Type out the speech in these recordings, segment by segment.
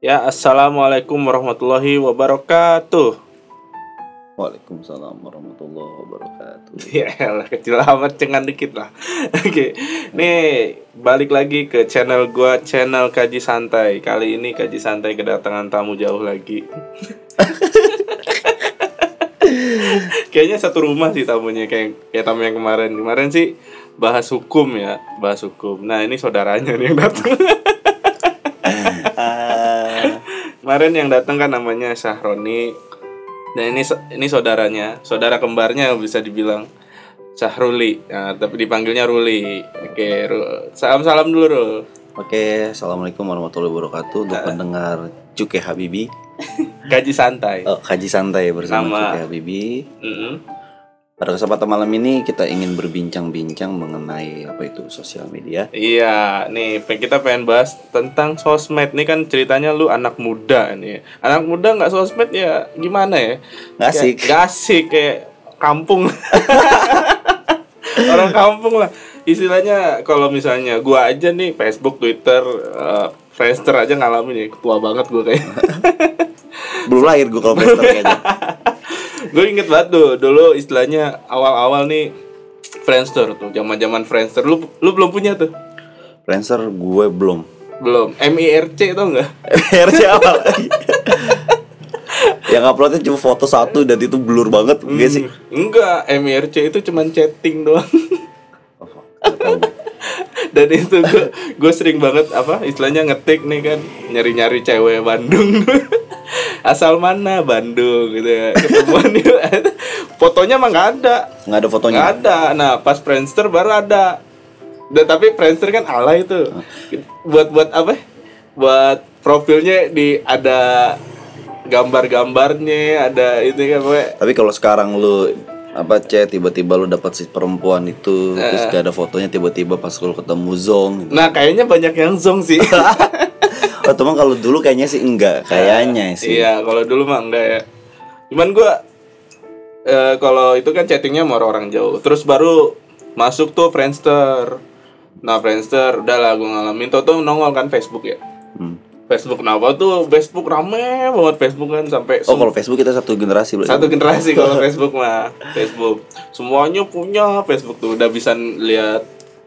Ya, assalamualaikum warahmatullahi wabarakatuh. Waalaikumsalam warahmatullahi wabarakatuh. Ya elah, kecil amat cengan dikit lah. Oke, nih balik lagi ke channel gua, channel Kaji Santai. Kali ini Kaji Santai kedatangan tamu jauh lagi. Kayaknya satu rumah sih tamunya kayak kayak tamu yang kemarin. Kemarin sih bahas hukum ya, bahas hukum. Nah, ini saudaranya nih yang datang. Ah, Kemarin yang datang kan namanya Syahroni. Dan ini ini saudaranya, saudara kembarnya bisa dibilang Syahruli. Nah, tapi dipanggilnya Ruli. Oke, Ru- salam-salam dulu, Rul. Oke, assalamualaikum warahmatullahi wabarakatuh untuk pendengar Cuke Habibi. Gaji santai. Oh, kaji santai bersama Sama. Cuke Habibi. Mm-mm. Pada kesempatan malam ini kita ingin berbincang-bincang mengenai apa itu sosial media. Iya, nih kita pengen bahas tentang sosmed. Nih kan ceritanya lu anak muda nih. Anak muda nggak sosmed ya gimana ya? Nggak asik. Kayak- nggak asik kayak kampung. Orang kampung lah. Istilahnya kalau misalnya gua aja nih Facebook, Twitter, eh, Friendster aja ngalamin ya. Tua banget gua kayak. Belum lahir gue kalau Friendster kayaknya. Gue inget banget tuh dulu istilahnya awal-awal nih Friendster tuh, zaman-zaman Friendster. Lu lu belum punya tuh? Friendster gue belum. Belum. MIRC tau nggak? RC apa? Yang uploadnya cuma foto satu dan itu blur banget, gak sih? Enggak, MIRC itu cuman chatting doang. Oh. Dan itu gue gue sering banget apa istilahnya ngetik nih kan nyari-nyari cewek Bandung. Asal mana Bandung gitu ya. Ketemuan. Fotonya mah nggak ada. Nggak ada fotonya. Nggak ada. Nah, pas Friendster baru ada. Dan tapi Friendster kan alay itu. Buat buat apa? Buat profilnya di ada gambar-gambarnya, ada itu kan pokoknya Tapi kalau sekarang lu apa chat tiba-tiba lu dapat si perempuan itu terus gak ada fotonya tiba-tiba pas lu ketemu Zong gitu. Nah, kayaknya banyak yang zong sih. Oh, teman kalau dulu kayaknya sih enggak, kayaknya sih. Iya, kalau dulu mah enggak ya. Cuman gua eh, kalau itu kan chattingnya sama orang jauh. Terus baru masuk tuh Friendster. Nah, Friendster udah lah gua ngalamin tuh tuh nongol kan Facebook ya. Hmm. Facebook kenapa tuh Facebook rame banget Facebook kan sampai Oh, kalau Facebook kita satu generasi berarti. satu generasi kalau Facebook mah Facebook semuanya punya Facebook tuh udah bisa lihat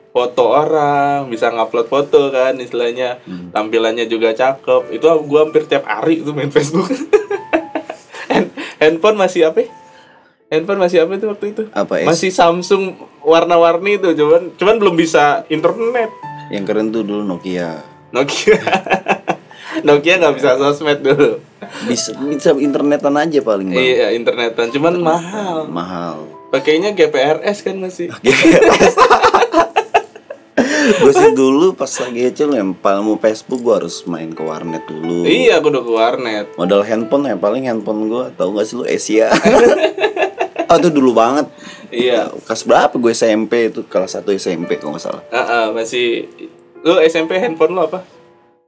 foto orang bisa ngupload foto kan istilahnya tampilannya juga cakep itu gua hampir tiap hari tuh main Facebook Hand- handphone masih apa ya? handphone masih apa itu waktu itu Apa, S? masih Samsung warna-warni itu cuman cuman belum bisa internet Yang keren tuh dulu Nokia. Nokia Nokia nggak bisa sosmed dulu Bisa bisa internetan aja paling bang. iya internetan cuman mahal Mahal. pakainya GPRS kan masih gue sih dulu pas lagi kecil yang paling mau Facebook gue harus main ke warnet dulu. iya aku udah ke warnet Modal handphone ya paling handphone gue tahu gak sih lu Asia. oh itu dulu banget. iya Kelas berapa gue SMP itu kelas 1 SMP kalau nggak salah. Ah, ah, masih lu SMP handphone lu apa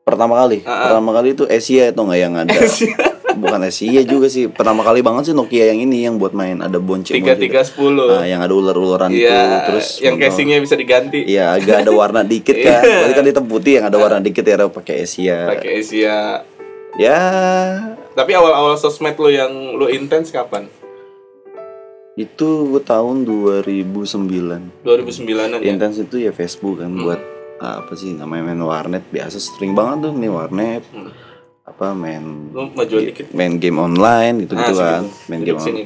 Pertama kali, pertama kali itu Asia itu nggak yang ada. Bukan Asia juga sih. Pertama kali banget sih Nokia yang ini yang buat main. Ada bonceng. tiga tiga sepuluh. Nah, yang ada ular-ularan itu. Iya terus yang nonton- casingnya bisa diganti. Iya, agak ada warna dikit kan. Berarti kan hitam putih yang ada warna dikit ya pakai Asia. pakai Asia. Ya, tapi awal-awal sosmed lu yang lu intens kapan? Itu gue tahun 2009. 2009an ya? Intens itu ya Facebook kan buat apa sih namanya main warnet biasa sering banget tuh nih warnet. Hmm. Apa main lu maju dikit main game online gitu gitu Ah, kan. Main game sini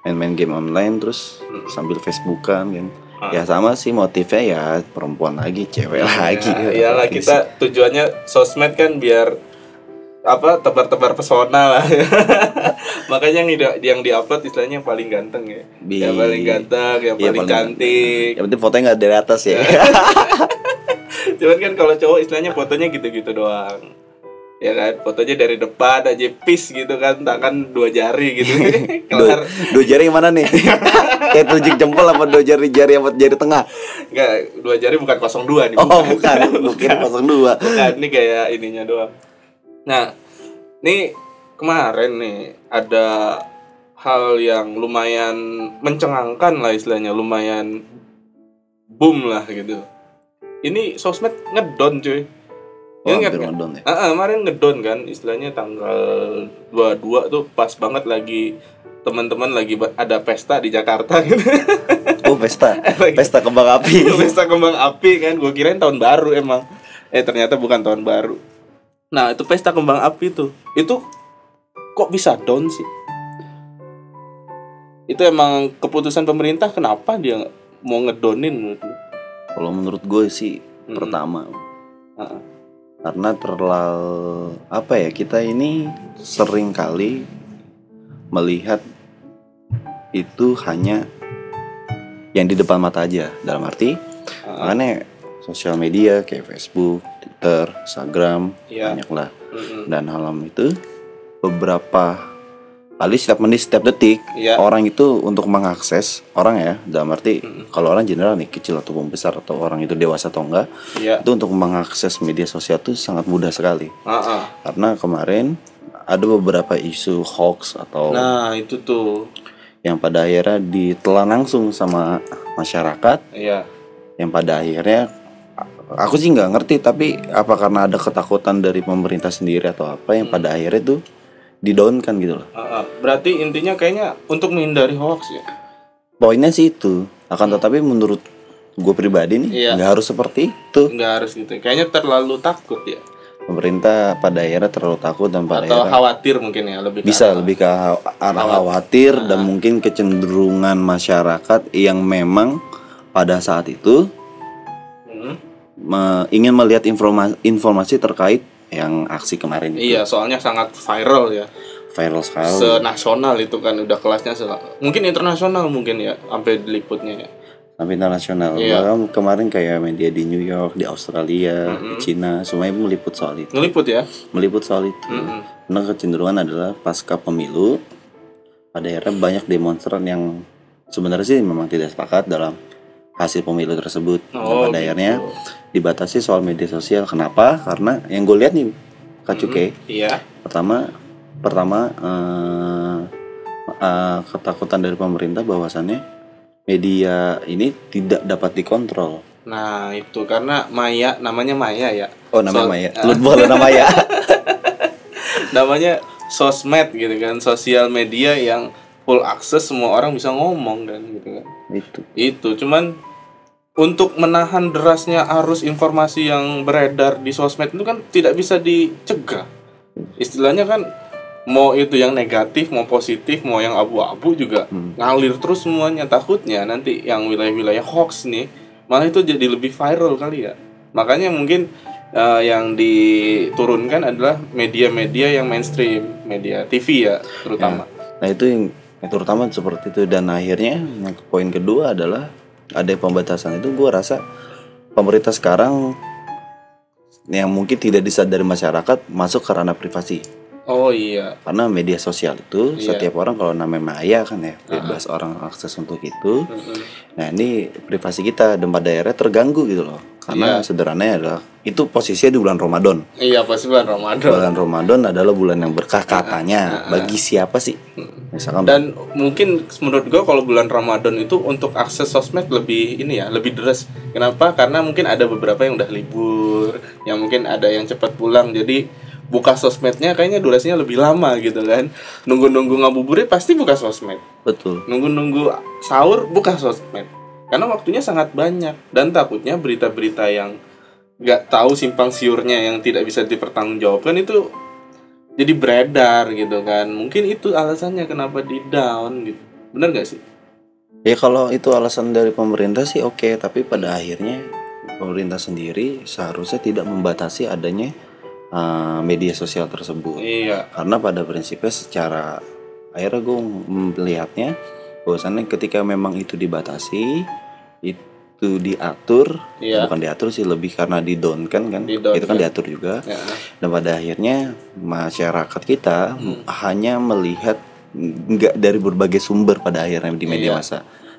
main main game online terus sambil Facebookan kan. Ah. Ya sama sih motifnya ya perempuan lagi, cewek lagi. Ya, iyalah kita tujuannya sosmed kan biar apa tebar-tebar pesona lah makanya yang di yang diupload istilahnya yang paling ganteng ya Bi- yang paling ganteng yang Iya, paling paling cantik Yang penting fotonya nggak dari atas ya. cuman kan kalau cowok istilahnya fotonya gitu-gitu doang. Ya kan? Fotonya dari depan aja pis gitu kan. Tangan dua jari gitu. Dua, kelar. dua jari yang mana nih? Kayak telunjuk jempol apa dua jari jari apa jari tengah? enggak dua jari bukan 02 nih. Oh bukan, mungkin 02 Bukan, ini kayak ininya doang. Nah, nih kemarin nih ada hal yang lumayan mencengangkan lah istilahnya, lumayan boom lah gitu. Ini sosmed ngedon cuy. Oh, nggak? ngedon ya. Ah, ah, kemarin ngedon kan, istilahnya tanggal 22 tuh pas banget lagi teman-teman lagi ada pesta di Jakarta gitu. Oh, pesta. Pesta kembang api. pesta kembang api kan, gue kirain tahun baru emang. Eh ternyata bukan tahun baru. Nah itu pesta kembang api tuh, itu kok bisa down sih? Itu emang keputusan pemerintah kenapa dia mau ngedonin menurut lu? Kalau menurut gue sih Mm-mm. pertama. Ah, karena terlalu apa ya kita ini sering kali melihat itu hanya yang di depan mata aja. Dalam arti ah, makanya sosial media kayak Facebook, Twitter, Instagram Iya. banyak lah dan halam itu beberapa kali setiap menit setiap detik Iya. orang itu untuk mengakses orang ya dalam arti Mm-mm. kalau orang general nih kecil ataupun besar atau orang itu dewasa atau enggak Iya. itu untuk mengakses media sosial itu sangat mudah sekali ah. karena kemarin ada beberapa isu hoax atau Nah itu tuh, yang pada akhirnya ditelan langsung sama masyarakat iya. yang pada akhirnya aku sih nggak ngerti tapi apa karena ada ketakutan dari pemerintah sendiri atau apa yang pada akhirnya tuh didownkan gitu loh Ah, ah. Berarti intinya kayaknya untuk menghindari hoax ya. poinnya sih itu akan tetapi menurut gue pribadi nih Iya. nggak harus seperti itu Nggak harus gitu. Kayaknya terlalu takut ya. pemerintah pada akhirnya terlalu takut dan pada Atau akhirnya khawatir mungkin ya lebih. ke bisa arah- lebih ke arah Khawat- khawatir dan mungkin kecenderungan masyarakat yang memang pada saat itu Hmm. me- ingin melihat informasi informasi terkait yang aksi kemarin itu Iya, soalnya sangat viral ya. viral sekali. Senasional itu kan udah kelasnya se- mungkin internasional mungkin ya sampai diliputnya ya. sampai internasional. Iya. Bahkan kemarin kayak media di New York, di Australia, Mm-mm. di Cina, semuanya meliput soal itu. Ngeliput ya. Meliput soal itu. Mm-mm. Karena kecenderungan adalah pasca pemilu pada akhirnya banyak demonstran yang sebenarnya sih memang tidak sepakat dalam hasil pemilu tersebut. Dan Oh, pada akhirnya gitu. Dibatasi soal media sosial. Kenapa? Karena yang gue lihat nih Kak Cuke, Iya. pertama pertama eh, eh, ketakutan dari pemerintah bahwasannya media ini tidak dapat dikontrol. Nah, itu karena Maya namanya Maya ya. Oh namanya So- Maya. Lu boleh namanya. Namanya sosmed gitu kan, sosial media yang full akses semua orang bisa ngomong kan gitu kan. itu. Itu cuman untuk menahan derasnya arus informasi yang beredar di sosmed itu kan tidak bisa dicegah. Istilahnya kan mau itu yang negatif, mau positif, mau yang abu-abu juga Hmm. ngalir terus semuanya. Takutnya nanti yang wilayah-wilayah hoax nih malah itu jadi lebih viral kali ya. Makanya mungkin eh, yang diturunkan adalah media-media yang mainstream, media TV ya terutama. Nah itu yang yang terutama seperti itu dan akhirnya yang poin kedua adalah ada pembatasan itu gue rasa pemerintah sekarang yang mungkin tidak disadari masyarakat masuk ke ranah privasi Oh iya. karena media sosial itu Iya. setiap orang kalau namanya Maya kan ya bebas orang akses untuk itu Mm-mm. nah ini privasi kita dan pada akhirnya terganggu gitu loh karena Iya. sederhananya adalah itu posisinya di bulan Ramadan Iya pasti bulan Ramadan. bulan Ramadan adalah bulan yang berkah katanya bagi siapa sih misalkan Dan mungkin menurut gue kalau bulan Ramadan itu untuk akses sosmed lebih ini ya, lebih deras. Kenapa? Karena mungkin ada beberapa yang udah libur, yang mungkin ada yang cepat pulang. Jadi buka sosmednya kayaknya durasinya lebih lama gitu kan. Nunggu-nunggu ngabuburit pasti buka sosmed. betul Nunggu-nunggu sahur buka sosmed. Karena waktunya sangat banyak dan takutnya berita-berita yang nggak tahu simpang siurnya yang tidak bisa dipertanggungjawabkan itu jadi beredar gitu kan mungkin itu alasannya kenapa di down gitu bener gak sih Ya kalau itu alasan dari pemerintah sih oke, tapi pada akhirnya pemerintah sendiri seharusnya tidak membatasi adanya uh, media sosial tersebut. iya Karena pada prinsipnya secara akhirnya gue melihatnya bahwasannya ketika memang itu dibatasi, itu diatur, Iya. bukan diatur sih lebih karena di-down kan kan, Di-down, itu kan ya. diatur juga. ya. Dan pada akhirnya masyarakat kita Hmm. hanya melihat nggak dari berbagai sumber pada akhirnya di media Iya. masa.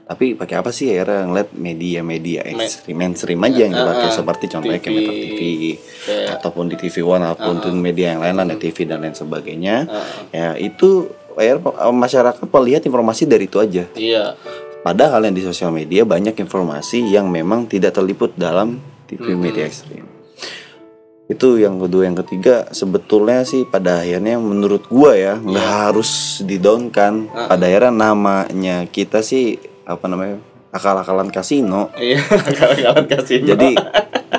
Tapi pakai apa sih akhirnya ngeliat media-media ekstrim mainstream aja yang dipakai Ah, ah. seperti contohnya kayak TV. Metro TV Kayak, ataupun di TV One ataupun tuh media yang lain net TV dan lain sebagainya. ah, Ya itu akhirnya masyarakat melihat informasi dari itu aja. iya Padahal yang di sosial media banyak informasi yang memang tidak terliput dalam TV Mm-mm. media ekstrim. itu yang kedua yang ketiga sebetulnya sih pada akhirnya menurut gua ya nggak harus didownkan pada akhirnya namanya kita sih apa namanya akal-akalan kasino Iya, kawan-kawan kasih. jadi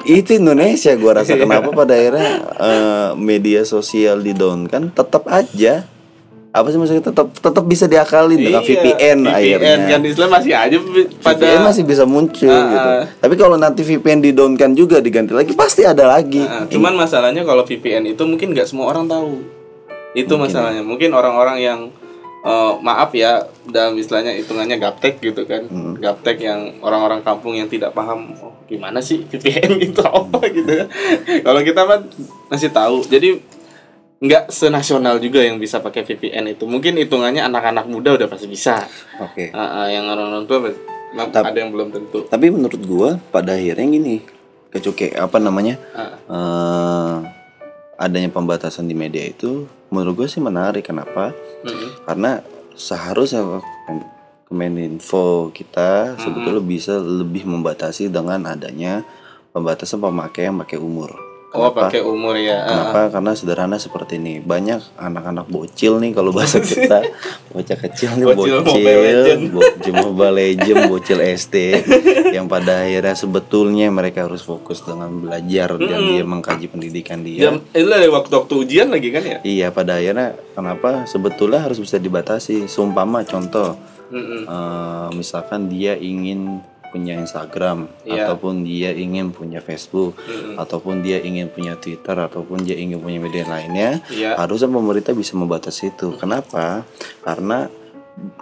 itu Indonesia gua rasa kenapa pada akhirnya eh, media sosial didownkan tetap aja apa sih maksudnya tetap tetap bisa diakalin dengan VPN, akhirnya Iya, kan Islam masih aja pada VPN masih bisa muncul Ah, gitu. ah. Tapi kalau nanti VPN didownkan juga diganti lagi pasti ada lagi. Nah, cuman masalahnya kalau VPN itu mungkin nggak semua orang tahu. Itu masalahnya. Mungkin orang-orang yang eh, maaf ya dalam istilahnya hitungannya gaptek gitu kan. Hmm. Gaptek yang orang-orang kampung yang tidak paham oh, gimana sih VPN itu apa gitu kan. kalau kita mah masih tahu. Jadi nggak senasional juga yang bisa pakai VPN itu. Mungkin hitungannya anak-anak muda udah pasti bisa. Oke. Ah, ah, yang orang-orang tua pasti- Tap- ada yang belum tentu. Tapi menurut gua pada akhirnya gini, kecuke apa namanya? Ah, eh, adanya pembatasan di media itu menurut gue sih menarik kenapa? mm-mm. Karena seharusnya Kem- Kemeninfo kita sebetulnya bisa lebih membatasi dengan adanya pembatasan pemakaian pakai umur. Oh, pakai umur ya. Kenapa? Karena sederhana seperti ini. Banyak anak-anak bocil nih kalau bahasa kita, bocah kecil nih Bocil bocil, Mobile Legend. bocil Mobile Legend, bocil SD yang pada akhirnya sebetulnya mereka harus fokus dengan belajar dan dia mengkaji pendidikan dia. Jam, itu dari waktu-waktu ujian lagi kan ya? Iya, pada akhirnya kenapa sebetulnya harus bisa dibatasi. Seumpama contoh, Mm-mm. eh, misalkan dia ingin punya Instagram Iya. ataupun dia ingin punya Facebook Mm-mm. ataupun dia ingin punya Twitter ataupun dia ingin punya media lainnya Iya. harusnya pemerintah bisa membatasi itu kenapa karena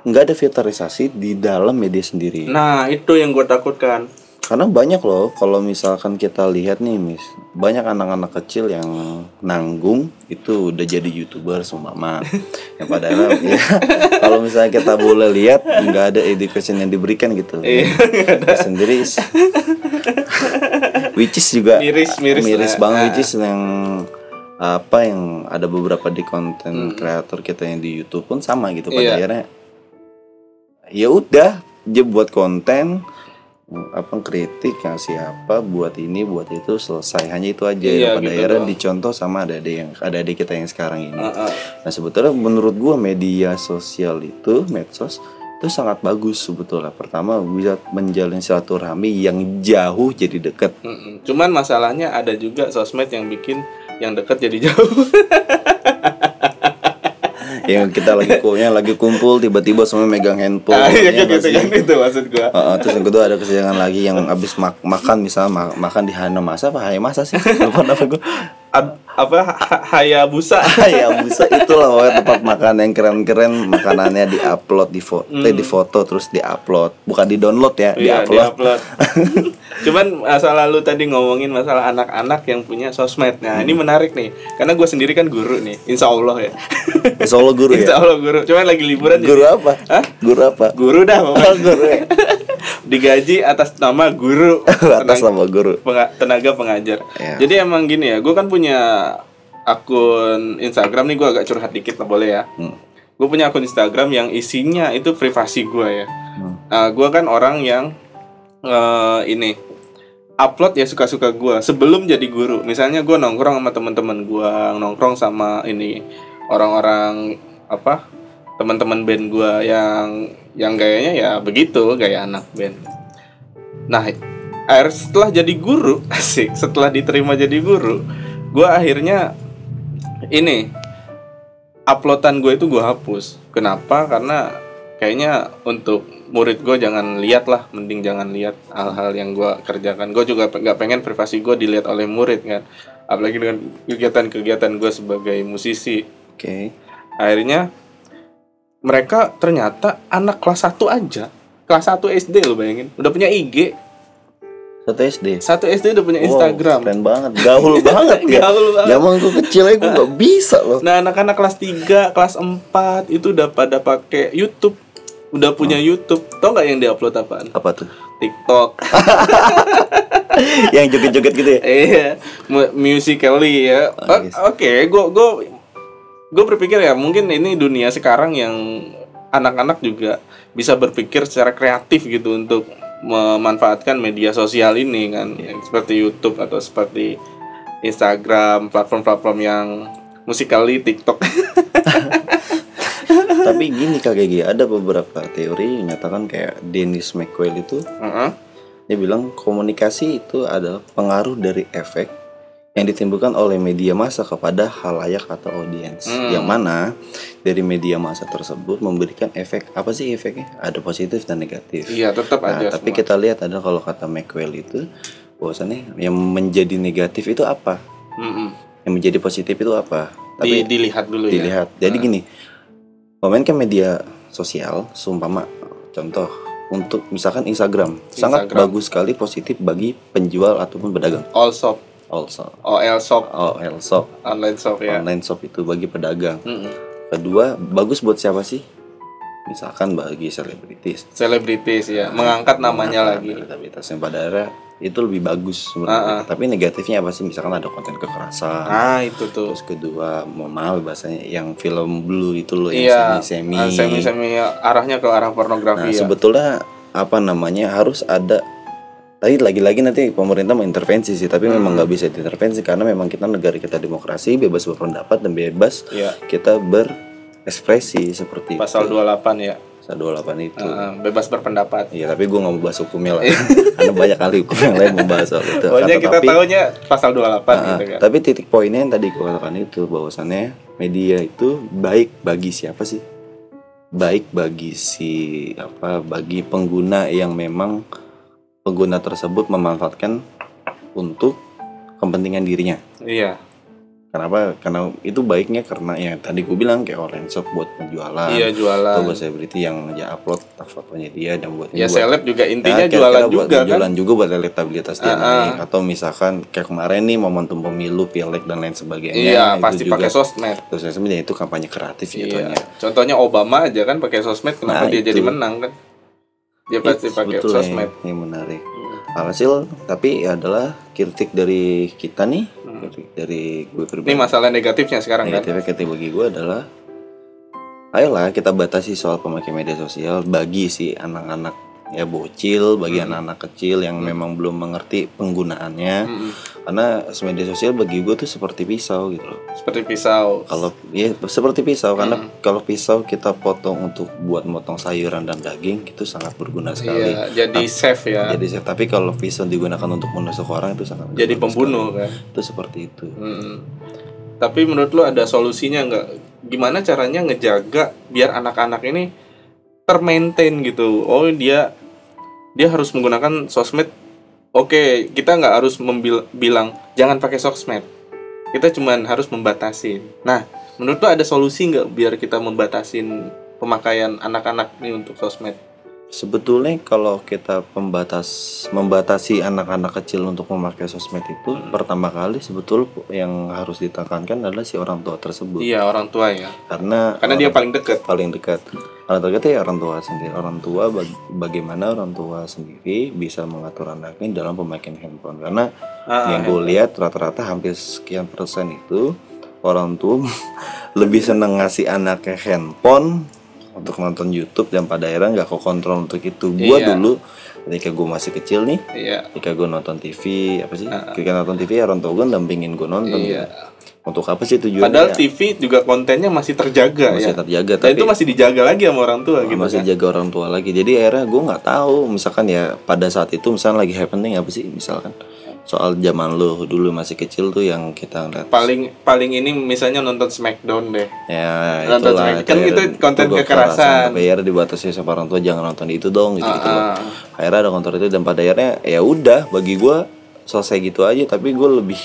nggak ada filterisasi di dalam media sendiri Nah, itu yang gue takutkan. Karena banyak loh kalau misalkan kita lihat nih mis banyak anak-anak kecil yang nanggung itu udah jadi youtuber seumpama yang padahal ya kalau misalnya kita boleh lihat nggak ada education yang diberikan gitu Iya. sendiri which is juga Miris, miris lah. banget Nah. which is yang apa yang ada beberapa di Hmm. konten kreator kita yang di YouTube pun sama gitu pada Iya. akhirnya ya udah dia buat konten apa kritik ngasih apa buat ini buat itu selesai hanya itu aja Iya, pada gitu akhirnya doang. dicontoh sama ada yang ada adik kita yang sekarang ini Ah, ah. Nah sebetulnya menurut gua media sosial itu medsos itu sangat bagus sebetulnya. Pertama bisa menjalin silaturahmi yang jauh jadi. Mm-mm. Cuman masalahnya ada juga sosmed yang bikin yang dekat jadi jauh. Yang kita lagi kumpulnya lagi kumpul tiba-tiba semua megang handphone. Ah, iya ya kan gitu sih? kan itu maksud gua. Heeh, terus yang kedua ada kesiangan lagi yang abis mak- makan misalnya ma- makan di Hana Masa apa Hayya Masa sih? Lupa nama gue. Ab- apa ha- Hayabusa. Hayya Busa itulah pokoknya tempat makan yang keren-keren makanannya di-upload di foto, di foto terus di-upload, bukan di-download ya, Hmm. Iya, di-upload. di-upload. Cuman masalah lu tadi ngomongin masalah anak-anak yang punya sosmed. Nah, ini menarik nih. Karena gue sendiri kan guru nih. Insya Allah ya. Solo guru ya. Insya Allah guru. Cuman lagi liburan Guru jadi- apa? Hah? Guru apa? Guru dah. Oh, guru ya. Digaji atas nama guru. Atas nama guru. penga- tenaga pengajar. Iya. Jadi emang gini ya, gue kan punya akun Instagram nih, gue agak curhat dikit lah boleh ya. Hmm. Gue punya akun Instagram yang isinya itu privasi gue ya. Hmm. Nah, gue kan orang yang eh, ini upload ya suka-suka gue sebelum jadi guru. Misalnya gue nongkrong sama teman-teman gue, nongkrong sama ini orang-orang apa teman-teman band gue yang yang gayanya ya begitu gaya anak band. Nah, akhir setelah jadi guru, asik, setelah diterima jadi guru, gue akhirnya ini uploadan gue itu gue hapus. Kenapa? Karena kayaknya untuk murid gue jangan lihat lah, mending jangan lihat hal-hal yang gue kerjakan. Gue juga nggak pengen privasi gue dilihat oleh murid kan, apalagi dengan kegiatan-kegiatan gue sebagai musisi. Oke. Akhirnya mereka ternyata anak kelas 1 aja, kelas 1 SD lo bayangin, udah punya IG, Satu SD. satu SD udah punya Wow, Instagram. keren banget. Gaul banget ya. Gaul banget. Zaman gue kecil aja gue gak bisa loh. Nah, anak-anak kelas 3, kelas 4 itu udah pada pakai YouTube. Udah punya YouTube. Tau nggak yang diupload apaan? Apa tuh? TikTok. yang joget-joget gitu ya? Iya, mu- musically ya. Oh, yes. Oke, gue gue gue berpikir ya mungkin ini dunia sekarang yang anak-anak juga bisa berpikir secara kreatif gitu untuk memanfaatkan media sosial ini kan, yang seperti YouTube atau seperti Instagram, platform-platform yang musikali TikTok. Tapi gini Kak Gigi, ada beberapa teori yang menyatakan kayak Dennis McQuail itu Heeh. dia bilang komunikasi itu adalah pengaruh dari efek yang ditimbulkan oleh media massa kepada halayak atau audiens Hmm. yang mana dari media massa tersebut memberikan efek apa sih efeknya ada positif dan negatif Iya, tetap nah ada tapi semua. kita lihat ada kalau kata McQuail itu bahwasannya yang menjadi negatif itu apa Mm-mm. yang menjadi positif itu apa Di- tapi dilihat dulu ya. dilihat jadi gini memainkan media sosial seumpama contoh untuk misalkan Instagram, sangat Instagram. bagus sekali positif bagi penjual ataupun pedagang All shop, also OL shop, OL shop. Online shop ya. online shop itu bagi pedagang. Mm-mm. kedua bagus buat siapa sih? Misalkan bagi selebritis. Selebritis ya, mengangkat namanya lagi. elektabilitasnya pada akhirnya itu lebih bagus Ah, sebenarnya tapi negatifnya apa sih? Misalkan ada konten kekerasan. Nah, itu tuh. terus kedua mohon maaf bahasanya yang film blue itu loh Iya, yang semi ah, semi-semi. Arahnya ke arah pornografi Nah, ya. sebetulnya apa namanya harus ada tapi lagi-lagi nanti pemerintah mengintervensi sih, tapi memang Hmm. nggak bisa diintervensi karena memang kita negara kita demokrasi, bebas berpendapat dan bebas Iya, kita berekspresi seperti pasal itu. 28 ya. Pasal 28 itu. Ah, bebas berpendapat. Iya, tapi gue nggak mau bahas hukumnya lah. Karena banyak kali hukum yang lain membahas soal itu. Pokoknya Kata- kita tapi, tahunya pasal 28 Ah, gitu kan. tapi titik poinnya yang tadi gue katakan itu bahwasannya media itu baik bagi siapa sih? Baik bagi si apa bagi pengguna yang memang pengguna tersebut memanfaatkan untuk kepentingan dirinya. Iya. Kenapa? Karena itu baiknya karena ya tadi gue bilang kayak online shop buat penjualan Iya atau jualan. buat selebriti yang ya upload fotonya dia dan buat Ya buat- seleb juga intinya Ya, kira-kira jualan buat juga kan. jualan juga buat elektabilitas dia Ah, naik atau misalkan kayak kemarin nih momentum pemilu pileg dan lain sebagainya Iya, itu pasti pakai sosmed. terus sebenarnya itu kampanye kreatif Iya. jatuhnya Contohnya Obama aja kan pakai sosmed, kenapa Nah, dia itu. jadi menang kan? Dia pasti Itu pakai sebetulnya sosmed. yang menarik alhasil tapi adalah kritik dari kita nih kritik dari gue Hmm. Ini pribadi masalah negatifnya sekarang kan. negatifnya bagi gue adalah ayolah kita batasi soal pemakai media sosial bagi si anak-anak ya bocil bagi Hmm. anak-anak kecil yang memang belum mengerti penggunaannya Mm-mm. karena media sosial bagi gue tuh seperti pisau gitu loh Seperti pisau. kalau ya seperti pisau karena Hmm. kalau pisau kita potong untuk buat motong sayuran dan daging itu sangat berguna sekali Iya, jadi safe ya. jadi saya- tapi kalau pisau digunakan untuk menusuk orang itu sangat Jadi pembunuh kan. itu seperti itu Mm-mm. Tapi menurut lu ada solusinya nggak? Gimana caranya ngejaga biar anak-anak ini termaintain gitu? Oh dia dia harus menggunakan sosmed. Oke, kita nggak harus bilang jangan pakai sosmed. Kita cuman harus membatasi. Nah, menurut lu ada solusi nggak biar kita membatasin pemakaian anak-anak ini untuk sosmed? Sebetulnya kalau kita pembatas membatasi anak-anak kecil untuk memakai sosmed itu Hmm. pertama kali sebetulnya yang harus ditekankan adalah si orang tua tersebut. Iya orang tua ya, karena karena dia paling deket. paling dekat. Orang tua kita ya orang tua sendiri. Orang tua bag- bagaimana orang tua sendiri bisa mengatur anaknya dalam pemakaian handphone. Karena Ah, yang gue lihat rata-rata hampir sekian persen itu orang tua lebih seneng ngasih anaknya handphone untuk nonton YouTube dan pada akhirnya nggak kontrol untuk itu. Gua Iya. dulu ketika gue masih kecil nih, Iya. ketika gue nonton TV apa sih? Ah. Ketika nonton TV orang tua gue dampingin gue nonton. Iya. gitu. Untuk apa sih tujuannya? Padahal ya? TV juga kontennya masih terjaga masih ya. terjaga Dan tapi itu masih dijaga lagi sama orang tua gitu masih kan. jaga orang tua lagi. Jadi akhirnya gue nggak tahu misalkan ya pada saat itu misalnya lagi happening apa sih misalkan soal zaman lo dulu masih kecil tuh yang kita ngeliat Paling paling ini misalnya nonton Smackdown deh. ya Nonton itulah Smack- kan itu konten kekerasan. tapi akhirnya dibatasi sama orang tua jangan nonton itu dong gitu gitu Ah, ah. akhirnya ada kontrol itu dan pada akhirnya ya udah bagi gua selesai gitu aja tapi gue lebih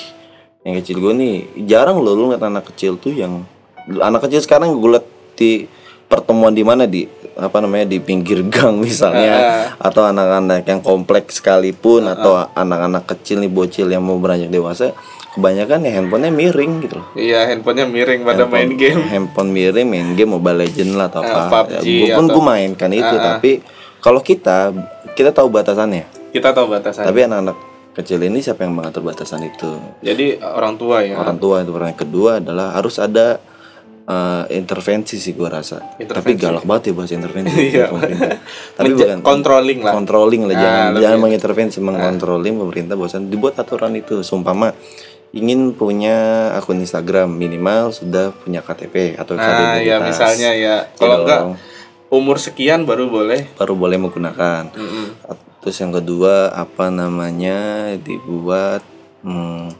yang kecil gue nih jarang loh lu ngeliat anak kecil tuh yang anak kecil sekarang gue liat di pertemuan di mana di apa namanya di pinggir gang misalnya atau anak-anak yang kompleks sekalipun atau anak-anak kecil nih bocil yang mau beranjak dewasa kebanyakan ya handphonenya miring gitu loh Iya, handphonenya miring pada main game. handphone miring main game Mobile Legend lah atau Eh, apa PUBG gue pun atau- gue mainkan itu ah. tapi kalau kita kita tahu batasannya Kita tahu batasan. tapi anak-anak kecil ini siapa yang mengatur batasan itu Jadi orang tua ya. orang tua itu pertanyaan kedua adalah harus ada eh, intervensi sih gue rasa tapi Intervensi. galak banget ya bahasa intervensi Iya. pemerintah. tapi Menja- bukan controlling lah. controlling lah Ah, jangan lebih- jangan mengintervensi mengkontrolling pemerintah bosan dibuat aturan itu sumpama ingin punya akun Instagram minimal sudah punya KTP atau Nah, ya misalnya ya. Kalau enggak umur sekian baru boleh. baru boleh menggunakan. Mm-mm. Terus yang kedua apa namanya dibuat hmm,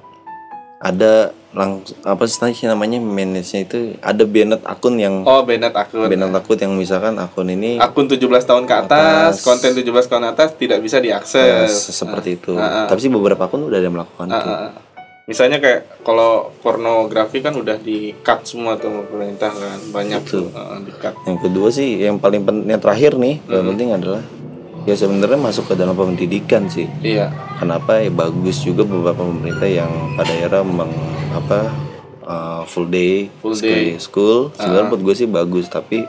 ada langsung apa sih namanya manage itu ada banned akun yang Oh, banned akun. banned akun yang misalkan akun ini Akun 17 tahun ke Atas. atas, konten 17 tahun atas tidak bisa ya, diakses. seperti itu. ah, ah. Tapi sih beberapa akun udah ada yang melakukan Ah, itu. ah, ah. Misalnya kayak kalau pornografi kan udah di cut semua tuh pemerintah kan banyak tuh ah, di cut. Yang kedua sih yang paling penting yang terakhir nih Hmm. yang penting adalah ya sebenarnya masuk ke dalam pendidikan sih. Iya. Kenapa ya bagus juga beberapa pemerintah yang pada era meng apa uh, full day Full day. Ah. school. Sebenarnya menurut gue sih bagus tapi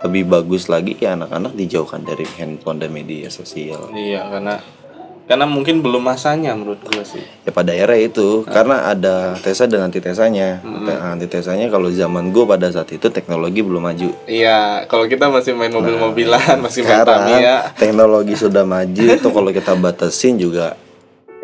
lebih bagus lagi ya anak-anak dijauhkan dari handphone dan media sosial. Iya, karena karena mungkin belum masanya menurut gue sih. Ya pada era itu Ah. karena ada tesa dan antitesanya. Hmm. Te- Antitesanya kalau zaman gue pada saat itu teknologi belum maju. Iya, kalau kita masih main mobil-mobilan, masih main Tamiya. teknologi sudah maju tuh kalau kita batasin juga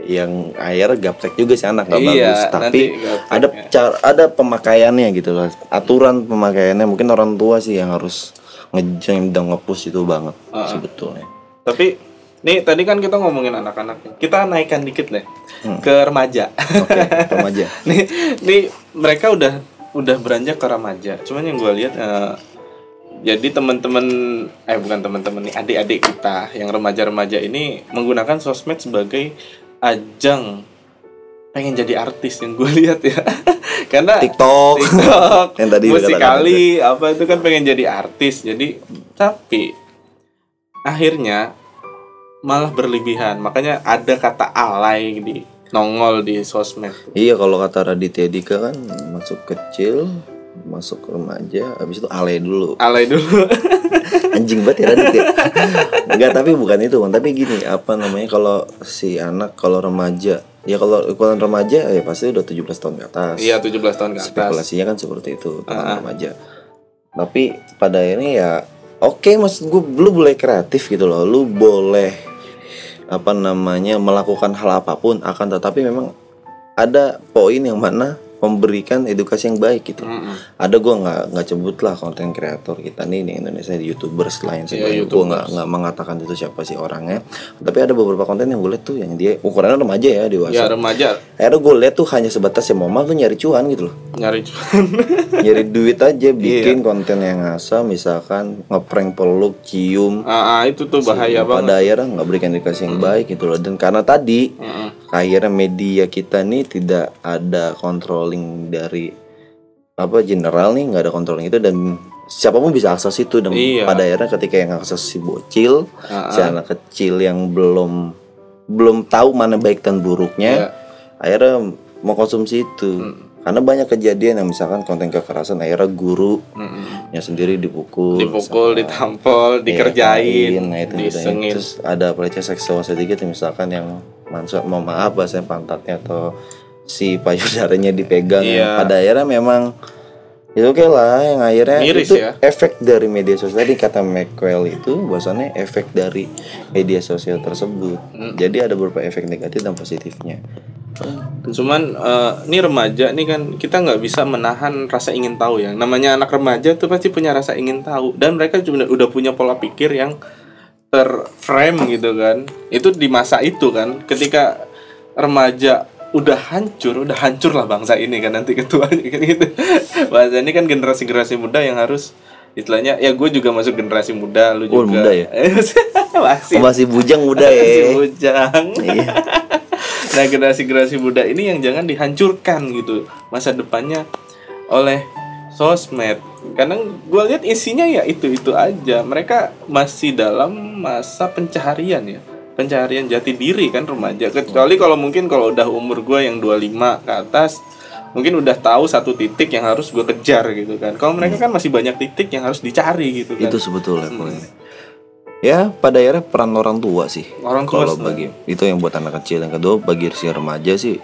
yang akhirnya gaptek juga sih anak nggak Iya, bagus tapi gaptek, ada ya. cara ada pemakaiannya gitu loh aturan pemakaiannya mungkin orang tua sih yang harus ngejeng dan ngepush itu banget Ah. sebetulnya Tapi nih tadi kan kita ngomongin anak-anak. Kita naikkan dikit deh Hmm. ke remaja. oke remaja nih, nih mereka udah udah beranjak ke remaja. Cuman yang gue lihat eh, jadi teman-teman eh bukan teman-teman nih adik-adik kita yang remaja-remaja ini menggunakan sosmed sebagai ajang pengen jadi artis yang gue lihat ya. Karena TikTok TikTok, Yang tadi musikali apa itu kan pengen jadi artis. Jadi tapi akhirnya malah berlebihan. Makanya ada kata alay di nongol di sosmed. iya kalau kata Raditya Dika kan masuk kecil masuk remaja habis itu alay dulu Alay dulu. anjing banget ya Raditya enggak tapi bukan itu Bang. tapi gini apa namanya kalau si anak kalau remaja ya kalau ukuran remaja ya pasti udah 17 tahun ke atas Iya 17 tahun ke atas. spekulasinya kan seperti itu teman Ah. remaja tapi pada ini ya oke maksud gue lu boleh kreatif gitu loh lu boleh apa namanya melakukan hal apa pun akan tetapi memang ada poin yang mana memberikan edukasi yang baik gitu Mm-mm. ada gua nggak nggak sebut lah konten kreator kita nih di Indonesia di youtubers lain Iya, sebagainya gua nggak nggak mengatakan itu siapa sih orangnya tapi ada beberapa konten yang gue lihat tuh yang dia ukurannya remaja ya dewasa Ya remaja akhirnya gue lihat tuh hanya sebatas ya mama tuh nyari cuan gitu loh nyari cuan. nyari duit aja Iya. bikin konten yang ngasal misalkan ngeprank peluk cium ah, ah, itu tuh bahaya banget. pada akhirnya nggak berikan edukasi yang baik gitu loh dan karena tadi Mm-mm. Akhirnya media kita nih tidak ada controlling dari apa general nih nggak ada controlling itu dan siapa pun bisa akses itu dan Iya. pada akhirnya ketika yang akses si bocil Ah, si anak kecil yang belum belum tahu mana baik dan buruknya Iya. akhirnya mau konsumsi itu Hmm. karena banyak kejadian yang misalkan konten kekerasan akhirnya guru Mm-mm. nya sendiri dipukul Dipukul, misalkan. ditampol, dikerjain, Iya, nah itu terus ada pelecehan seksual sedikit ya, misalkan yang maksud mau maaf bahasa pantatnya atau si payudaranya dipegang Iya. pada akhirnya memang itu oke lah yang akhirnya Miris itu ya. efek dari media sosial tadi kata McQuell itu bahwasannya efek dari media sosial tersebut Hmm. jadi ada beberapa efek negatif dan positifnya Cuman eh, ini remaja nih kan kita nggak bisa menahan rasa ingin tahu ya. Namanya anak remaja tuh pasti punya rasa ingin tahu dan mereka juga udah punya pola pikir yang terframe gitu kan. Itu di masa itu kan ketika remaja udah hancur, udah hancur lah bangsa ini kan nanti ketuanya kan gitu. Bahasa ini kan generasi-generasi muda yang harus istilahnya ya gue juga masuk generasi muda lu Oh, juga muda ya? masih oh, masih bujang muda masih ya bujang Iya. nah generasi-generasi muda ini yang jangan dihancurkan gitu masa depannya oleh sosmed. Karena gue lihat isinya ya itu itu aja. Mereka masih dalam masa pencaharian ya. Pencaharian jati diri kan remaja. Kecuali kalau mungkin kalau udah umur gue yang 25 ke atas mungkin udah tahu satu titik yang harus gue kejar gitu kan. Kalau mereka kan masih banyak titik yang harus dicari gitu kan. Itu sebetulnya poinnya. ya pada akhirnya peran orang tua sih orang tua kalau bagi itu yang buat anak kecil. Yang kedua bagi si remaja sih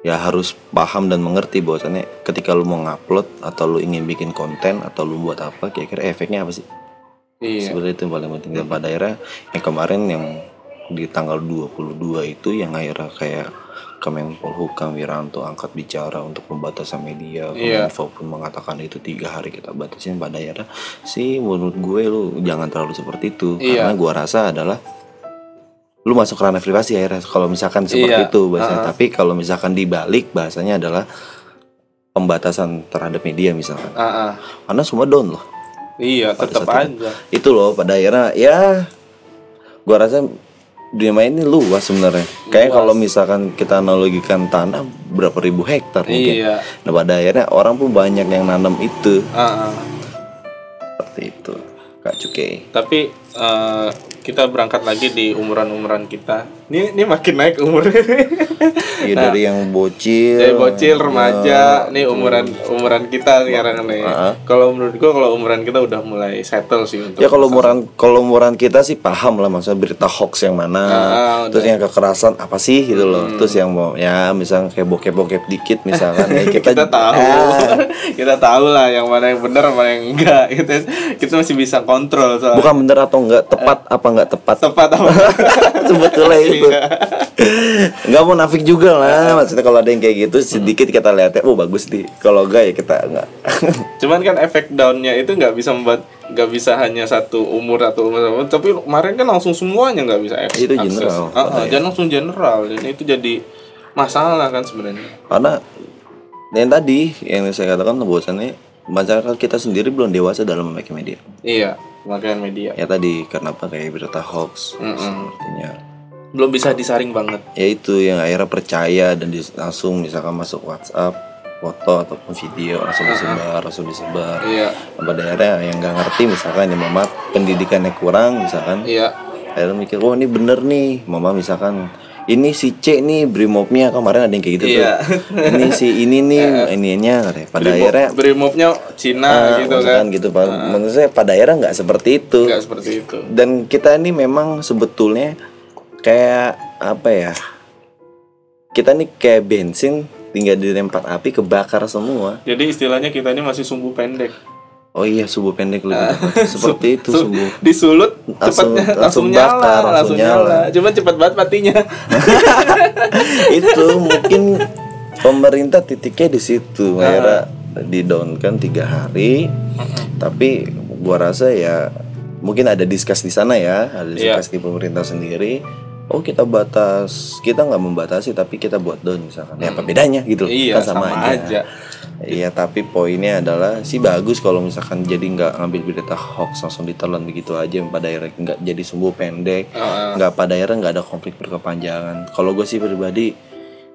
ya harus paham dan mengerti bahwasannya ketika lu mau ngupload atau lu ingin bikin konten atau lu buat apa kira-kira efeknya apa sih iya sebenarnya itu yang paling penting dan pada akhirnya yang kemarin yang di tanggal 22 itu yang akhirnya kayak Kemenpolhukam Wiranto angkat bicara untuk pembatasan media. Iya. Kominfo pun mengatakan itu tiga hari kita batasin pada akhirnya sih menurut gue lu jangan terlalu seperti itu Iya. karena gua rasa adalah lu masuk ranah privasi akhirnya kalau misalkan seperti Iya. itu bahasa Uh-uh. tapi kalau misalkan dibalik bahasanya adalah pembatasan terhadap media misalkan. Ah, ah. karena semua down loh. Iya tetap aja. Itu loh pada akhirnya ya gua rasa dunia main ini luas sebenarnya. Kayak kalau misalkan kita analogikan tanah berapa ribu hektar mungkin. Iya. Nah pada akhirnya orang pun banyak yang nanam itu. Ah, ah. seperti itu kak cuke tapi eh, kita berangkat lagi di umuran umuran kita. Ini ini makin naik umurnya. Ya dari yang bocil. Dari bocil ya, remaja nih umuran umuran kita sekarang nih. Ah. kalau menurut gua kalau umuran kita udah mulai settle sih untuk ya kalau umuran kalau umuran kita sih paham lah maksudnya berita hoax yang mana. Ah, terus yang kekerasan apa sih gitu loh. Hmm. terus yang mau ya misalnya kayak bokep bokep dikit misalkan. Ya kita, kita tahu. Ah, kita tahu lah yang mana yang benar mana yang enggak. Kita kita masih bisa kontrol soal bukan bener atau enggak tepat apa enggak tepat? Tepat apa? Sebetulnya itu. Iya. nggak mau nafik juga lah. Maksudnya kalau ada yang kayak gitu sedikit kita lihatnya oh bagus nih. Kalau enggak ya kita enggak. Cuman kan efek downnya itu nggak bisa membuat nggak bisa hanya satu umur atau umur umur. tapi kemarin kan langsung semuanya nggak bisa akses Itu general, Ah, ah, katanya. dan langsung general. Dan itu jadi masalah kan sebenarnya. Karena yang tadi yang saya katakan bahwasannya masyarakat kita sendiri belum dewasa dalam memakai media. Iya pemakaian media. Ya tadi kenapa kayak berita hoax. Mm-mm. sepertinya. Belum bisa disaring banget. Ya itu yang akhirnya percaya dan langsung misalkan masuk WhatsApp foto ataupun video langsung disebar langsung disebar. Iya. Pada akhirnya yang nggak ngerti misalkan ya mama pendidikannya kurang misalkan. Iya. Akhirnya mikir oh ini bener nih. Mama misalkan ini si C nih brimobnya kemarin ada yang kayak gitu Iya. tuh ini si ini nih ininya katanya. pada Brimob- akhirnya Brimobnya Cina ah, gitu kan. gitu Pak. menurut saya pada akhirnya nggak seperti itu. Nggak seperti itu. Dan kita ini memang sebetulnya kayak apa ya kita nih kayak bensin tinggal di tempat api kebakar semua. Jadi istilahnya kita ini masih sumbu pendek oh iya subuh pendek lebih tepat. seperti itu Su- subuh disulut Langsung- cepatnya langsung langsung, nyala bakar, langsung nyala, nyala. cuman cepat banget matinya. Itu mungkin pemerintah titiknya di situ akhirnya di down kan tiga hari. Tapi gua rasa ya mungkin ada diskus di sana ya. Ada Iya. diskus di pemerintah sendiri. Oh kita batas kita nggak membatasi tapi kita buat down misalkan. Ya apa bedanya gitu? Iya kan sama, aja. Iya tapi poinnya adalah sih bagus kalau misalkan jadi nggak ngambil berita hoax langsung ditelan begitu aja pada akhirnya nggak jadi sumbu pendek Heeh. nggak pada akhirnya nggak ada konflik berkepanjangan kalau gue sih pribadi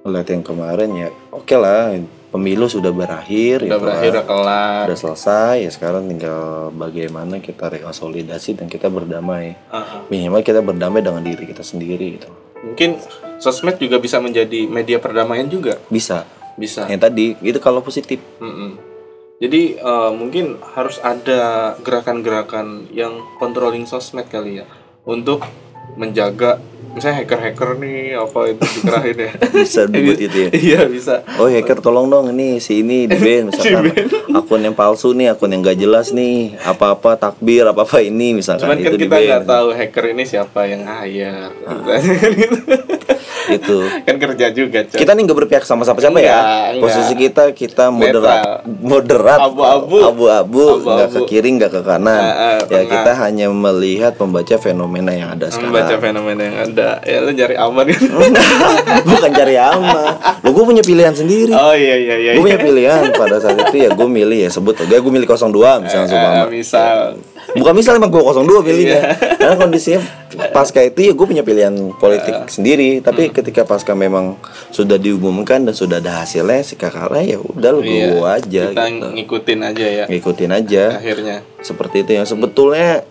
ngeliat yang kemarin ya oke lah pemilu sudah berakhir udah gitu berakhir lah. udah kelar udah selesai ya sekarang tinggal bagaimana kita rekonsolidasi dan kita berdamai Heeh. minimal kita berdamai dengan diri kita sendiri gitu mungkin sosmed juga bisa menjadi media perdamaian juga bisa bisa yang tadi itu kalau positif Mm-mm. Jadi eh, mungkin harus ada gerakan-gerakan yang controlling sosmed kali ya untuk menjaga misalnya hacker-hacker nih apa itu dikerahin ya. bisa dibuat itu ya Iya bisa. Oh hacker tolong dong ini si ini di ban misalkan akun yang palsu nih akun yang gak jelas nih apa-apa takbir apa-apa ini misalkan Cuman kan itu di kita nggak tahu hacker ini siapa yang hire. Ah. itu kan kerja juga, Cok. kita nih nggak berpihak sama siapa-siapa ya Enggak, enggak. posisi kita kita moderat moderat Abu-abu. abu-abu nggak ke kiri nggak ke kanan Ah, ah, ya kita hanya melihat membaca fenomena yang ada membaca sekarang fenomena yang ada. Ya lu nyari aman kan. bukan cari aman lo gue punya pilihan sendiri oh iya iya iya. gue punya pilihan pada saat itu ya gue milih ya sebut gue gue milih 02 misalnya Eh, seumpama. misal bukan misal emang gue 02 pilihnya Iya. Karena kondisinya pasca itu ya gue punya pilihan politik sendiri tapi Hmm. ketika pasca memang sudah diumumkan dan sudah ada hasilnya si kakaknya ya udah lo Iya, gue aja kita gitu. ngikutin aja ya ngikutin aja akhirnya. seperti itu yang sebetulnya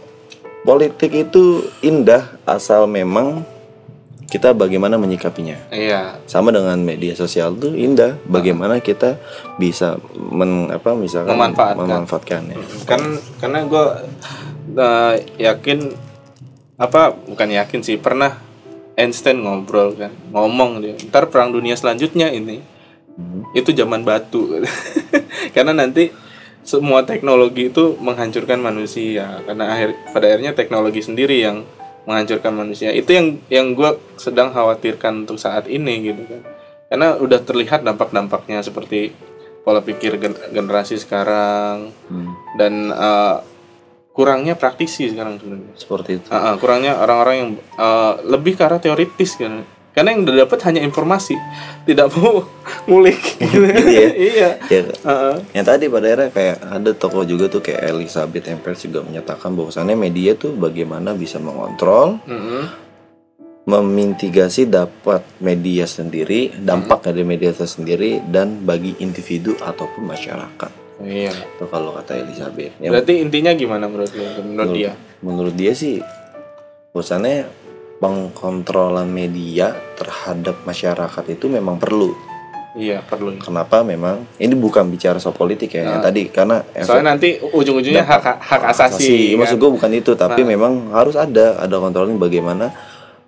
politik itu indah asal memang kita bagaimana menyikapinya Iya. sama dengan media sosial tuh indah bagaimana kita bisa men apa misalkan Memanfaatkan. memanfaatkannya kan karena gue yakin apa bukan yakin sih pernah Einstein ngobrol kan ngomong dia ntar perang dunia selanjutnya ini Hmm. itu zaman batu. Karena nanti semua teknologi itu menghancurkan manusia karena akhir pada akhirnya teknologi sendiri yang menghancurkan manusia. Itu yang yang gue sedang khawatirkan untuk saat ini gitu kan. Karena udah terlihat dampak-dampaknya seperti pola pikir gen- generasi sekarang Hmm, dan eh, kurangnya praktisi sekarang sebenarnya seperti itu. Ah, ah, kurangnya orang-orang yang eh, lebih ke arah teoritis kan karena yang udah dapat hanya informasi tidak mau ngulik gitu ya? iya Ya, yang tadi pada akhirnya kayak ada tokoh juga tuh kayak Elizabeth Empers juga menyatakan bahwasannya media tuh bagaimana bisa mengontrol, Mm-mm. memitigasi dapat media sendiri, dampak dari media itu sendiri dan bagi individu ataupun masyarakat. Iya Itu kalau kata Elizabeth. Ya, berarti intinya gimana menurut lu menurut dia menurut dia sih bosannya pengkontrolan media terhadap masyarakat itu memang perlu. iya perlu Kenapa memang ini bukan bicara soal politik ya, yang Ah. tadi karena efek soalnya nanti ujung-ujungnya hak hak asasi, kan? Maksud gue bukan itu, tapi Nah. memang harus ada ada kontrolin bagaimana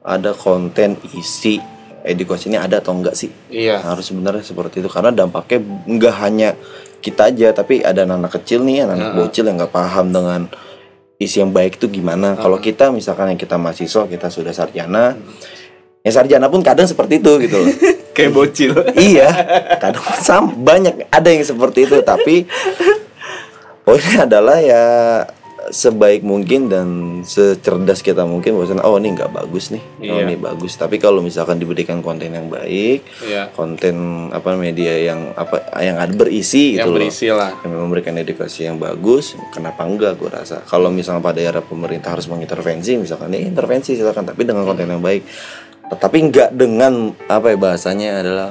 ada konten isi edukasinya ada atau enggak sih? iya Harus sebenarnya seperti itu karena dampaknya enggak hanya kita aja, tapi ada anak-anak kecil nih, anak-anak Heeh. bocil yang nggak paham dengan isi yang baik itu gimana. Kalau kita misalkan yang kita mahasiswa, kita sudah sarjana, ya sarjana pun kadang seperti itu gitu loh. kayak bocil iya, kadang sam banyak ada yang seperti itu, tapi poinnya adalah ya sebaik mungkin dan secerdas kita mungkin bahwasannya oh ini nggak bagus nih, oh Iya. ini bagus. Tapi kalau misalkan diberikan konten yang baik, iya. konten apa media yang apa yang ada berisi yang gitu loh. berisi lah. Yang memberikan edukasi yang bagus kenapa enggak gue rasa. Kalau misalnya pada era pemerintah harus mengintervensi misalkan ya intervensi silakan. Tapi dengan konten yang baik. Tetapi enggak dengan apa ya bahasanya adalah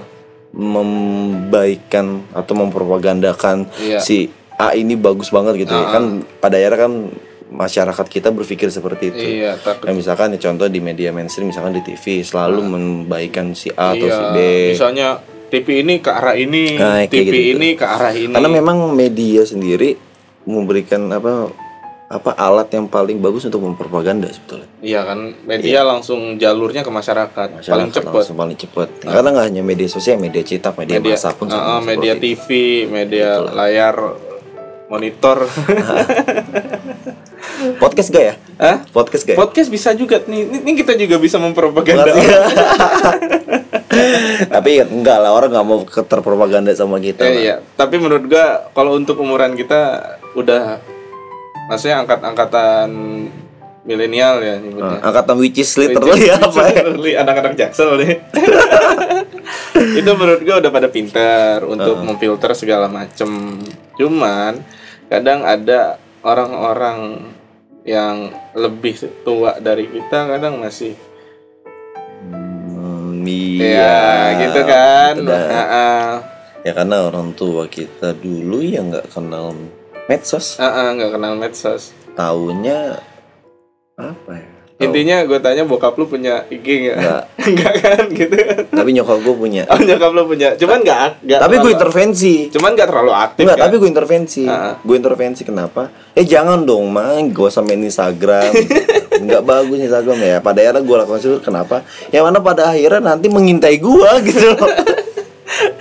membaikkan atau mempropagandakan Iya. si A ini bagus banget gitu ya. Ah. kan pada era kan masyarakat kita berpikir seperti itu. Iya takut. Ya, misalkan ya, contoh di media mainstream misalkan di TV selalu membaikkan si A atau iya si B. misalnya TV ini ke arah ini Nah, TV gitu-gitu. ini ke arah ini. Karena memang media sendiri memberikan apa apa alat yang paling bagus untuk mempropaganda sebetulnya. Iya kan media langsung jalurnya ke masyarakat, paling Masyarakat cepet. langsung paling cepat karena nggak hanya media sosial media cetak media, media massa pun Ah, ah, sama media TV media layar monitor. Podcast gak ya? Hah? podcast gak ya? podcast bisa juga. Nih ini, kita juga bisa mempropaganda. Tapi enggak lah orang nggak mau ke- terpropaganda sama kita Eh, iya. Tapi menurut gua kalau untuk umuran kita udah maksudnya angkat-angkatan milenial ya nyebutnya. Nah, angkatan which is Which literally is- apa ya? literally anak-anak jaksel nih. Itu menurut gue udah pada pinter untuk memfilter segala macem. Cuman kadang ada orang-orang yang lebih tua dari kita kadang masih Hmm, ya iya gitu kan ah. ya karena orang tua kita dulu ya nggak kenal medsos nggak kenal medsos taunya apa ya. Intinya gue tanya bokap lu punya IG nggak Nggak. nggak kan gitu tapi nyokap gue punya oh nyokap lu punya cuman nggak nggak tapi gue intervensi cuman nggak terlalu aktif Enggak, kan? tapi gue intervensi. Ah. Gue intervensi kenapa? Eh jangan dong, mang. Gue usah main Instagram. Enggak bagus Instagram ya. Pada akhirnya gue lakukan itu kenapa? Ya mana pada akhirnya nanti mengintai gue gitu loh.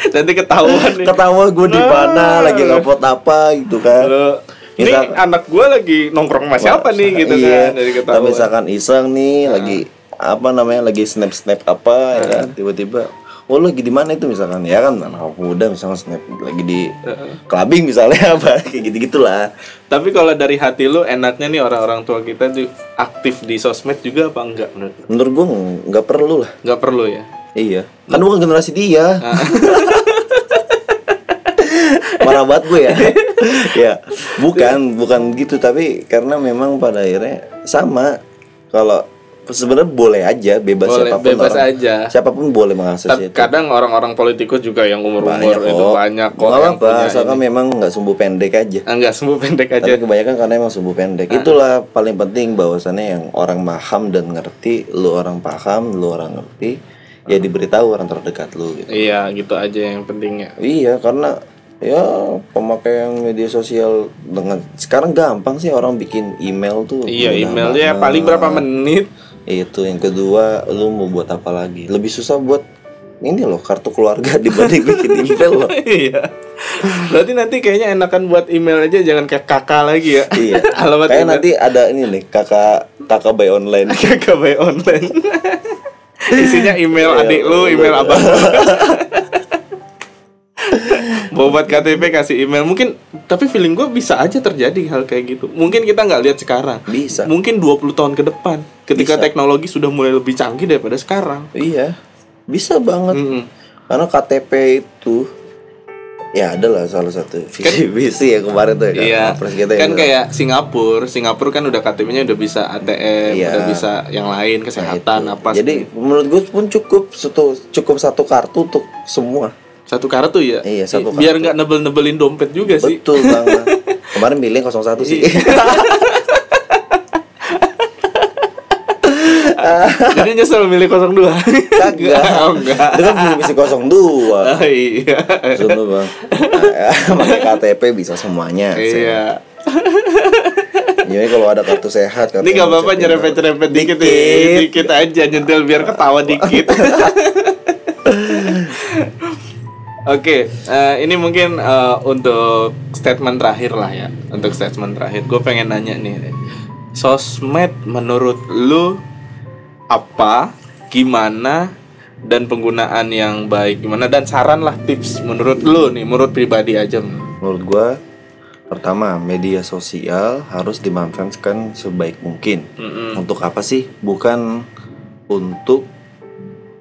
nanti ketahuan nih Ketawa gue di mana, Nah. lagi ngupload apa gitu kan. Lu, ini anak gua lagi nongkrong sama siapa nih gitu iya. kan dari Atau ketahuan. misalkan iseng nih lagi apa namanya lagi snap snap apa ya kan? Tiba-tiba oh lu lagi di mana itu? misalkan ya kan? Anak muda misalkan snap lagi di clubbing misalnya apa kayak gitu gitulah Tapi kalau dari hati lu enaknya nih orang-orang tua kita tuh aktif di sosmed juga apa enggak menurut menurut gue nggak perlu lah. Nggak perlu ya. Iya, kan bukan generasi dia. Ah. Marah banget gue ya. ya, bukan, bukan gitu. Tapi karena memang pada akhirnya sama. Kalau sebenarnya boleh aja, bebas Boleh, siapa pun bebas orang. aja. Siapa pun boleh mengakses Tapi itu. kadang orang-orang politikus juga yang umur-umur Banyak itu kok. banyak kok Nggak apa, asalkan ini. memang nggak sumbu pendek aja. Ah, Enggak sembuh pendek aja. Tapi kebanyakan karena emang sumbu pendek. Ah. Itulah paling penting bahwasannya yang orang paham dan ngerti, lu orang paham, lu orang ngerti, ya diberitahu orang terdekat lu gitu. Iya, gitu aja yang pentingnya. Iya karena ya pemakaian media sosial dengan sekarang gampang sih orang bikin email tuh. Iya, emailnya banget. paling berapa menit? Itu yang kedua lu mau buat apa lagi? Lebih susah buat ini loh kartu keluarga dibanding bikin email loh. Iya. Berarti nanti kayaknya enakan buat email aja jangan kayak kakak lagi ya. iya. Alamat Kayak email. nanti ada ini nih kakak kakak by online. kakak by online. Isinya email Iya, adik lu, email abang. Bobat KTP kasih email mungkin tapi feeling gue bisa aja terjadi hal kayak gitu mungkin kita nggak lihat sekarang Bisa. mungkin 20 tahun ke depan ketika Bisa. teknologi sudah mulai lebih canggih daripada sekarang Iya, bisa banget. Mm-mm. Karena KTP itu ya adalah salah satu visi visi ya kemarin tuh ya, Iya, Wapres kita kan kayak Singapura, Singapura kan udah KTP-nya udah bisa ATM, Iya. udah bisa yang lain Nah, kesehatan itu. apa. Jadi menurut gue pun cukup satu cukup satu kartu untuk semua. Satu kartu ya. Iya, satu Biar kartu. nggak nebel-nebelin dompet juga sih. Betul banget. Kemarin milih 01 sih. Iya. Jadi nyesel milih 02. Kagak. Oh, enggak. Itu kan punya misi 02. Oh, iya. Bang. Nah, pakai KTP bisa semuanya. Iya. Jadi kalau ada kartu sehat, kartu Ini gak apa-apa nyerempet-nyerempet dikit, ya. Dikit. Dikit aja nyentil biar ketawa dikit. Oke, eh, ini mungkin eh, untuk statement terakhir lah ya. Untuk statement terakhir, gue pengen nanya nih, sosmed menurut lu apa, gimana, dan penggunaan yang baik gimana dan saran lah tips menurut lu nih, menurut pribadi aja. Menurut gua pertama media sosial harus dimanfaatkan sebaik mungkin. Mm-mm. Untuk apa sih? Bukan untuk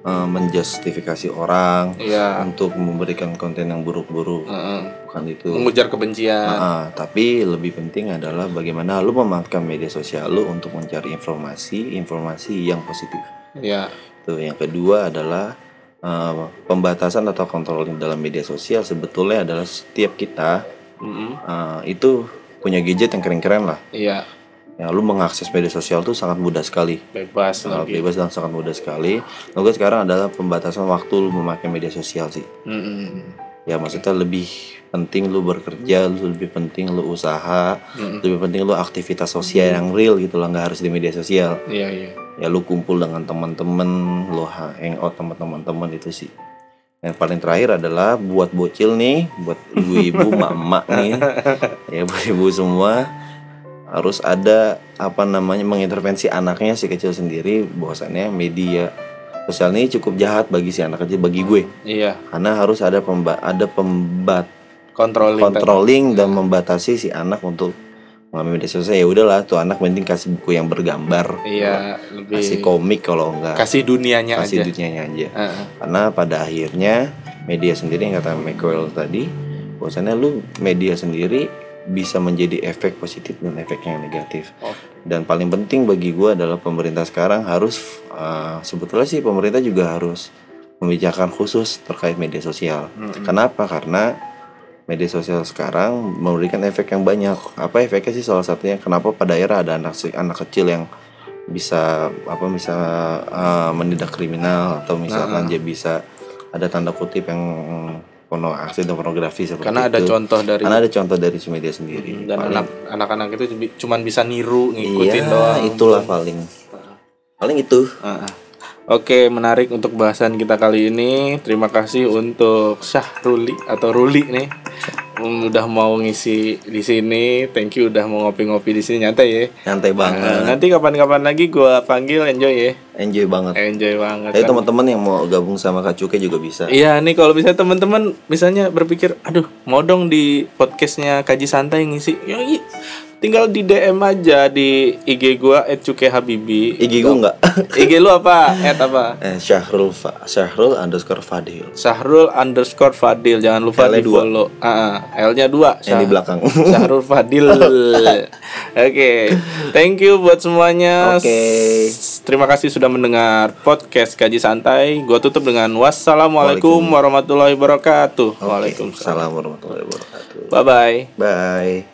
eh, menjustifikasi orang, Iya. untuk memberikan konten yang buruk-buruk, Heeh. bukan itu. Mengujar kebencian. Ah, tapi lebih penting adalah bagaimana lu memanfaatkan media sosial lu untuk mencari informasi, informasi yang positif. Ya. Tuh, yang kedua adalah eh, pembatasan atau controlling dalam media sosial sebetulnya adalah setiap kita Mm-mm. eh, itu punya gadget yang keren-keren lah. Iya. Ya, lu mengakses media sosial tuh sangat mudah sekali. Bebas Sangat lagi. bebas dan sangat mudah sekali. Lalu sekarang adalah pembatasan waktu lu memakai media sosial sih. Mm-mm. Ya maksudnya lebih penting lu bekerja, lu lebih penting lu usaha, Mm-mm. lebih penting lu aktivitas sosial yang real gitu lah, nggak harus di media sosial. Iya iya. Ya lu kumpul dengan teman-teman, lu hangout sama teman-teman itu sih. Yang paling terakhir adalah buat bocil nih, buat ibu-ibu, mak-mak nih, ya buat ibu semua harus ada apa namanya mengintervensi anaknya si kecil sendiri bahwasannya media sosial ini cukup jahat bagi si anak kecil bagi gue Iya. karena harus ada pemba ada pembat Controlling. controlling dan membatasi si anak untuk mengambil media sosial ya udahlah tuh anak mending kasih buku yang bergambar Iya. Lebih kasih komik kalau enggak kasih dunianya kasih aja. dunianya aja Heeh. karena pada akhirnya media sendiri yang kata McCoy tadi bahwasannya lu media sendiri bisa menjadi efek positif dan efek yang negatif Oh. dan paling penting bagi gua adalah pemerintah sekarang harus uh, sebetulnya sih pemerintah juga harus membicarakan khusus terkait media sosial Mm-mm. Kenapa? Karena media sosial sekarang memberikan efek yang banyak. Apa efeknya sih salah satunya? Kenapa pada daerah ada anak anak kecil yang bisa apa bisa uh, menindak kriminal atau misalkan Nah. dia bisa ada tanda kutip yang porno aksi dan pornografi seperti Karena ada itu. contoh dari Karena ada contoh dari si media sendiri. dan Paling- anak anak-anak itu cuman bisa niru ngikutin iya, doang. itulah paling paling itu. Heeh. Oke, menarik untuk bahasan kita kali ini. Terima kasih untuk Syahruli atau Ruli nih. Udah mau ngisi di sini. Thank you udah mau ngopi-ngopi di sini nyantai ya. Nyantai Nah, banget. nanti kapan-kapan lagi gua panggil enjoy ya. Enjoy banget. Enjoy banget. Jadi kan. teman-teman yang mau gabung sama Kak Cuke juga bisa. Iya nih kalau bisa teman-teman misalnya berpikir, aduh mau dong di podcastnya kaji santai ngisi, iya. Tinggal di DM aja di IG gua @cukehabibi. IG gue enggak. IG lu apa? At apa? Eh, Syahrul Fa Syahrul underscore Fadil Syahrul underscore Fadil jangan lupa L-nya di follow. L-nya dua. yang di belakang. Syahrul Fadil. Oke, thank you buat semuanya. Oke. S- Terima kasih sudah mendengar podcast Kaji Santai. Gua tutup dengan wassalamualaikum warahmatullahi wabarakatuh. Waalaikumsalam. Waalaikumsalam warahmatullahi wabarakatuh. Bye bye. Bye.